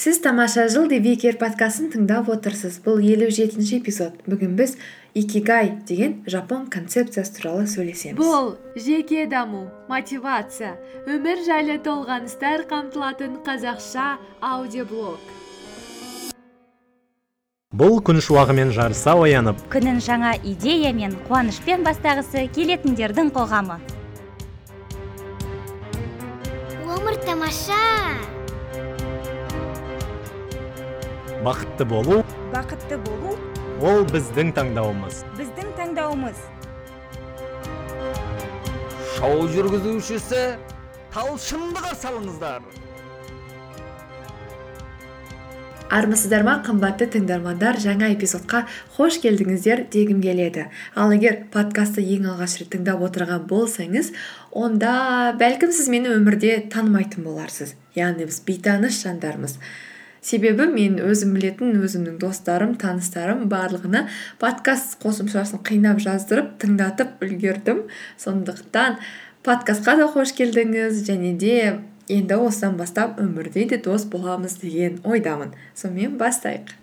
сіз тамаша жыл викер подкастын тыңдап отырсыз. Бұл елу жетінші эпизод. Бүгін біз икигай деген жапон концепциясы туралы сөйлесеміз. Бұл жеке даму мотивация өмір жайлы толғаныстар қамтылатын қазақша аудиоблог. Бұл күн шуағымен жарыса оянып. Күнін жаңа идея мен қуанышпен бастағысы келетіндердің қоғамы. Өмір тамаша! Бақытты болу бақытты болу ол біздің таңдауымыз. біздің таңдауымыз. Шоу жүргізушісі талшынды қарсы алыңыздар. Армысыздар ма қымбатты тыңдармандар жаңа эпизодқа қош келдіңіздер дегім келеді. Ал егер подкастты ең алғаш рет тыңдап отырған болсаңыз онда бәлкім сіз мені өмірде танымайтын боларсыз. Яғни біз бейтаныс жандармыз. Себебі мен өзім білетін өзімнің достарым таныстарым барлығына подкаст қосымшасын қинап жаздырып тыңдатып үлгердім. Сондықтан подкастқа да қош келдіңіз және де енді осыдан бастап өмірде де дос боламыз деген ойдамын. Сонымен бастайық.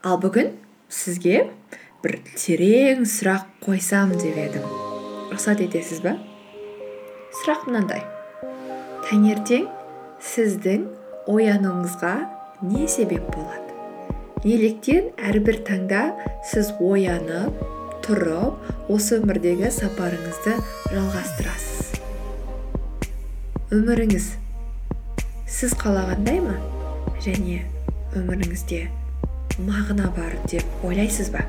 Ал бүгін сізге бір терең сұрақ қойсам деп едім. Рұқсат етесіз ба? Сұрақ мынандай. Таңертең сіздің оянуыңызға не себеп болады? Неліктен әрбір таңда сіз оянып тұрып осы өмірдегі сапарыңызды жалғастырасыз? Өміріңіз сіз қалағандай ма? Және өміріңізде мағына бар деп ойлайсыз ба?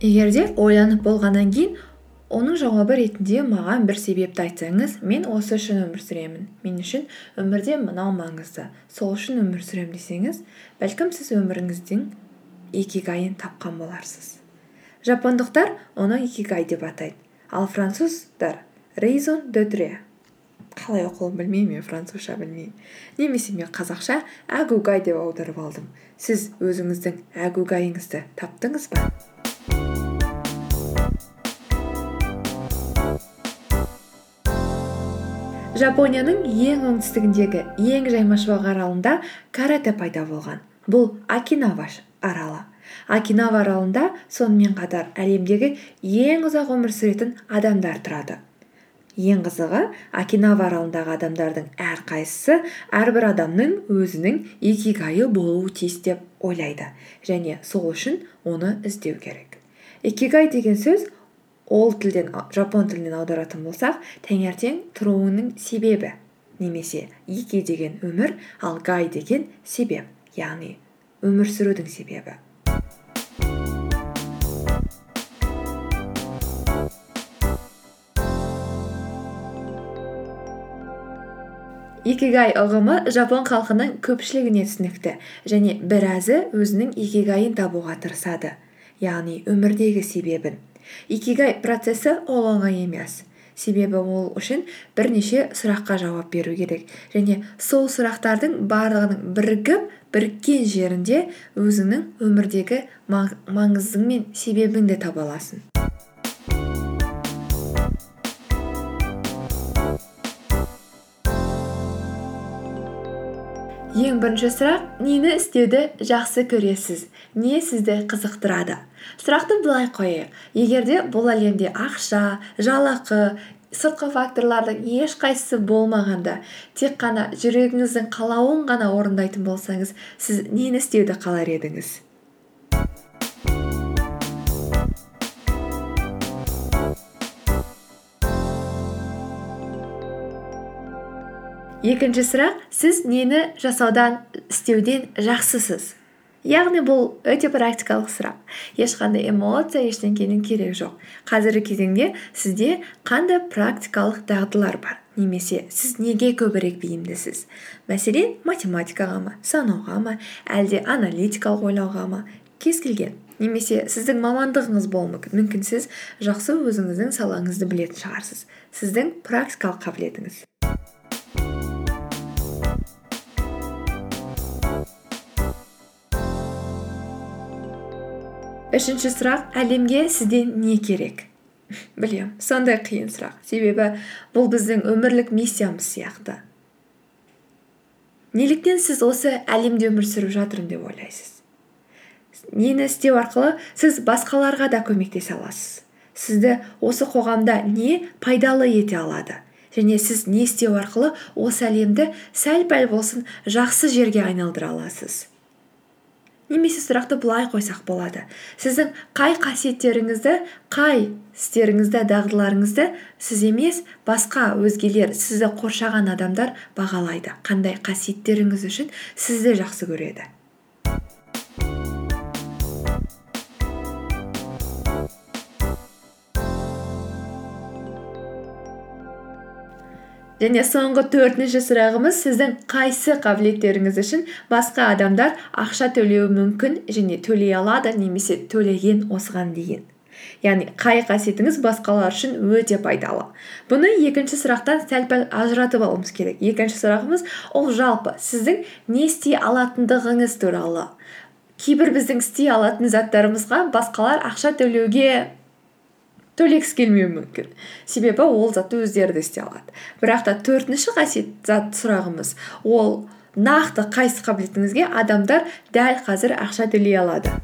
Егер де ойланып болғаннан кейін оның жауабы ретінде маған бір себепті айтсаңыз мен осы үшін өмір сүремін. Мен үшін өмірде мынау маңызды. Сол үшін өмір сүремін десеңіз бәлкім сіз өміріңіздің икигайын тапқан боларсыз. Жапондықтар оны икигай деп атайды. Ал француздар рейзон де тре қалай оқылуын білмеймін мен французша білмеймін немесе мен қазақша әгугай деп аударып алдым. Сіз өзіңіздің әгугайыңызды таптыңыз ба? Жапонияның ең оңтүстігіндегі ең жаймашуақ аралында карате пайда болған. Бұл окинава аралы. Окинава аралында сонымен қатар әлемдегі ең ұзақ өмір сүретін адамдар тұрады. Ең қызығы окинава аралындағы адамдардың әрқайсысы әрбір адамның өзінің икигайы болуы тиіс деп ойлайды. Және сол үшін оны іздеу керек. Икигай деген сөз ол тілден жапон тілінен аударатын болсақ таңертең тұруының себебі немесе ики деген өмір ал гай деген себеп яғни өмір сүрудің себебі. Икигай ұғымы жапон халқының көпшілігіне түсінікті және біразы өзінің икигайын табуға тырысады яғни өмірдегі себебін. Икигай процесі ол оңай емес себебі ол үшін бірнеше сұраққа жауап беру керек. Және сол сұрақтардың барлығының бірігіп біріккен жерінде өзіңнің өмірдегі маңызың мен себебін де таба аласың. Ең бірінші сұрақ нені істеуді жақсы көресіз? Не сізді қызықтырады? Сұрақты былай қояйық. Егер де бұл әлемде ақша жалақы сыртқы факторлардың ешқайсысы болмағанда тек қана жүрегіңіздің қалауын ғана орындайтын болсаңыз сіз нені істеуді қалар едіңіз? Екінші сұрақ сіз нені жасаудан істеуден жақсысыз? Яғни бұл өте практикалық сұрақ. Ешқандай эмоция ештеңенің керегі жоқ. Қазіргі кезеңде сізде қандай практикалық дағдылар бар? Немесе сіз неге көбірек бейімдісіз? Мәселен математикаға ма санауға ма әлде аналитикалық ойлауға ма? Кез келген. Немесе сіздің мамандығыңыз болуы мүмкін мүмкін сіз жақсы өзіңіздің салаңызды білетін шығарсыз. Сіздің практикалық қабілетіңіз. Үшінші сұрақ әлемге сізден не керек? Білемін сондай қиын сұрақ. Себебі бұл біздің өмірлік миссиямыз сияқты. Неліктен сіз осы әлемде өмір сүріп жатырмын деп ойлайсыз? Нені істеу арқылы сіз басқаларға да көмектесе аласыз. Сізді осы қоғамда не пайдалы ете алады? Және сіз не істеу арқылы осы әлемді сәл пәл болсын жақсы жерге айналдыра аласыз? Немесе сұрақты былай қойсақ болады. Сіздің қай қасиеттеріңізді қай істеріңізді дағдыларыңызды сіз емес басқа өзгелер сізді қоршаған адамдар бағалайды. Қандай қасиеттеріңіз үшін сізді жақсы көреді? Және соңғы төртінші сұрағымыз сіздің қайсы қабілеттеріңіз үшін басқа адамдар ақша төлеуі мүмкін және төлей алады немесе төлеген осыған дейін. Яғни қай қасиетіңіз басқалар үшін өте пайдалы. Бұны екінші сұрақтан сәл пәл ажыратып алуымыз керек. Екінші сұрағымыз ол жалпы сіздің не істей алатындығыңыз туралы. Кейбір біздің істей алатын заттарымызға басқалар ақша төлеуге төлегісі келмеуі мүмкін. Себебі ол затты өздері де істей алады. Бірақ та төртінші қасиет зат сұрағымыз ол нақты қайсы қабілетіңізге адамдар дәл қазір ақша төлей алады.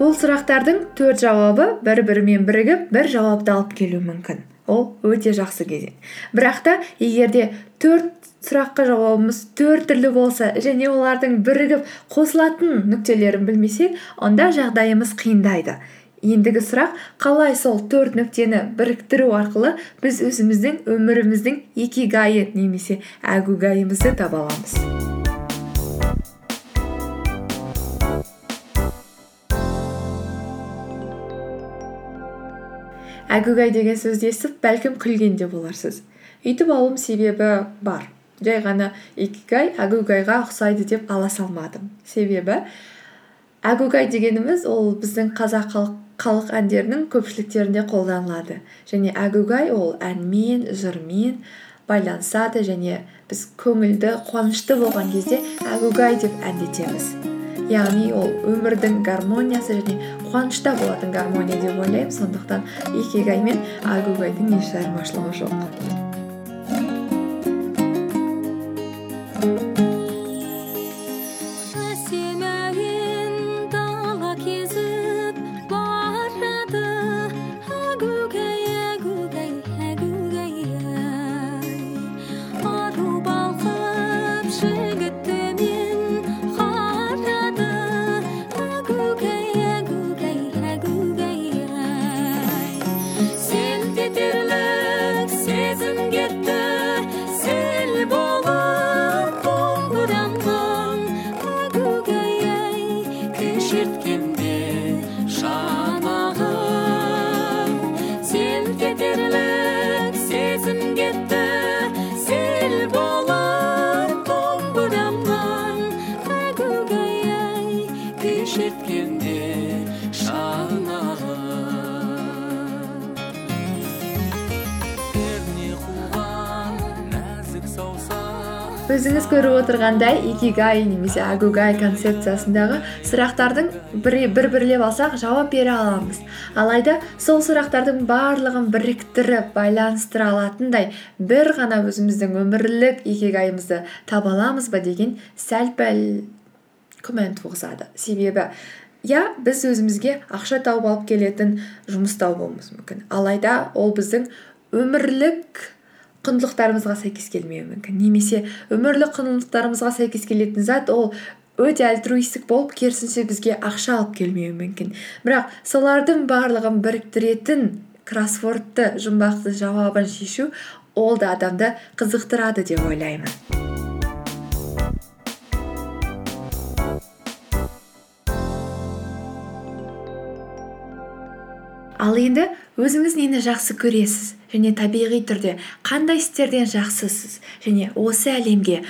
Бұл сұрақтардың төрт жауабы бір бірімен бірігіп бір жауапты алып келуі мүмкін. Ол өте жақсы кезең. Бірақ та егер де төрт сұраққа жауабымыз төрт түрлі болса және олардың бірігіп қосылатын нүктелерін білмесек онда жағдайымыз қиындайды. Ендігі сұрақ қалай сол төрт нүктені біріктіру арқылы біз өзіміздің өміріміздің икигайы немесе әгугайымызды таба аламыз? Әгугай деген сөзді естіп бәлкім күлген де боларсыз. Үйтіп алуым себебі бар. Жай ғана икигай әгугайға ұқсайды деп ала салмадым. Себебі әгугай дегеніміз ол біздің қазақ халық әндерінің көпшіліктерінде қолданылады. Және әгугай ол әнмен жырмен байланысады және біз көңілді қуанышты болған кезде әгугай деп әндетеміз. Яғни ол өмірдің гармониясы және қуанышта болатын гармония деп ойлаймын. Сондықтан икигай мен агугайдың еш айырмашылығы жоқ. Өзіңіз көріп отырғандай икигай немесе агугай концепциясындағы сұрақтардың бір бірлеп алсақ жауап бере аламыз. Алайда сол сұрақтардың барлығын біріктіріп байланыстыра алатындай бір ғана өзіміздің өмірлік икигайымызды таба аламыз ба деген сәл пәл күмән туғызады. Себебі иә біз өзімізге ақша тауып алып келетін жұмыс тауып мүмкін. Алайда ол біздің өмірлік құндылықтарымызға сәйкес келмеуі мүмкін. Немесе өмірлік құндылықтарымызға сәйкес келетін зат ол өте альтруистік болып керісінше бізге ақша алып келмеуі мүмкін. Бірақ солардың барлығын біріктіретін кроссвордты жұмбақты жауабын шешу ол да адамды қызықтырады деп ойлаймын. Ал енді өзіңіз нені жақсы көресіз? Және табиғи түрде қандай істерден жақсысыз? Және осы әлемге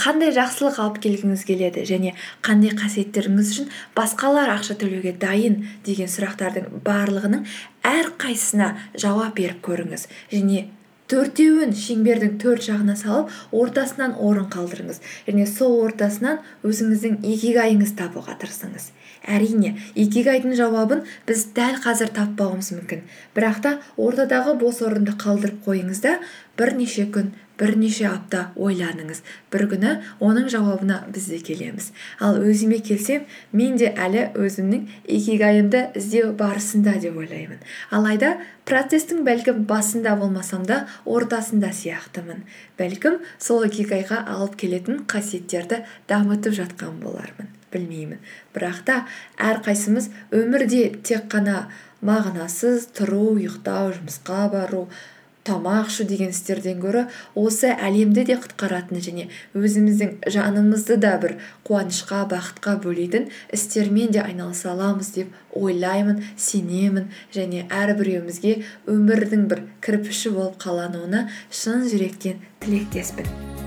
қандай жақсылық алып келгіңіз келеді? Және қандай қасиеттеріңіз үшін басқалар ақша төлеуге дайын деген сұрақтардың барлығының әрқайсысына жауап беріп көріңіз. Және төртеуін шеңбердің төрт жағына салып ортасынан орын қалдырыңыз. Және сол ортасынан өзіңіздің икигайыңызды табуға тырысыңыз. Әрине икигайдың жауабын біз дәл қазір таппауымыз мүмкін. Бірақ та ортадағы бос орынды қалдырып қойыңыз да бірнеше күн бірнеше апта ойланыңыз. Бір күні оның жауабына біз де келеміз. Ал өзіме келсем мен де әлі өзімнің икигайымды іздеу барысында деп ойлаймын. Алайда процестің бәлкім басында болмасам да ортасында сияқтымын. Бәлкім сол икигайға алып келетін қасиеттерді дамытып жатқан болармын. Білмеймін. Бірақ та әрқайсымыз өмірде тек қана мағынасыз тұру ұйықтау жұмысқа бару тамақ ішу деген істерден гөрі осы әлемді де құтқаратын және өзіміздің жанымызды да бір қуанышқа бақытқа бөлейтін істермен де айналыса аламыз деп ойлаймын сенемін және әрбіреуімізге өмірдің бір кірпіші болып қалануына шын жүректен тілектеспін.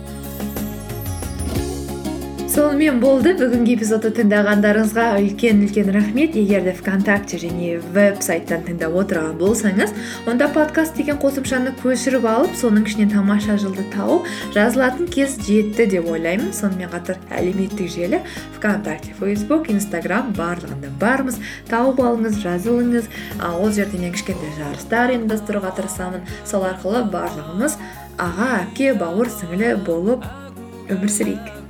Сонымен болды. Бүгінгі эпизодты тыңдағандарыңызға үлкен үлкен рахмет. Егер де вконтакте және веб сайттан тыңдап отырған болсаңыз онда подкаст деген қосымшаны көшіріп алып соның ішінен тамаша жылды тауып жазылатын кез жетті деп ойлаймын. Сонымен қатар әлеуметтік желі вконтакте фейсбук инстаграм барлығында бармыз. Тауып алыңыз жазылыңыз. Ол жерде мен кішкентай жарыстар ұйымдастыруға тырысамын. Сол арқылы барлығымыз аға әпке бауыр сіңілі болып өмір сүрейік.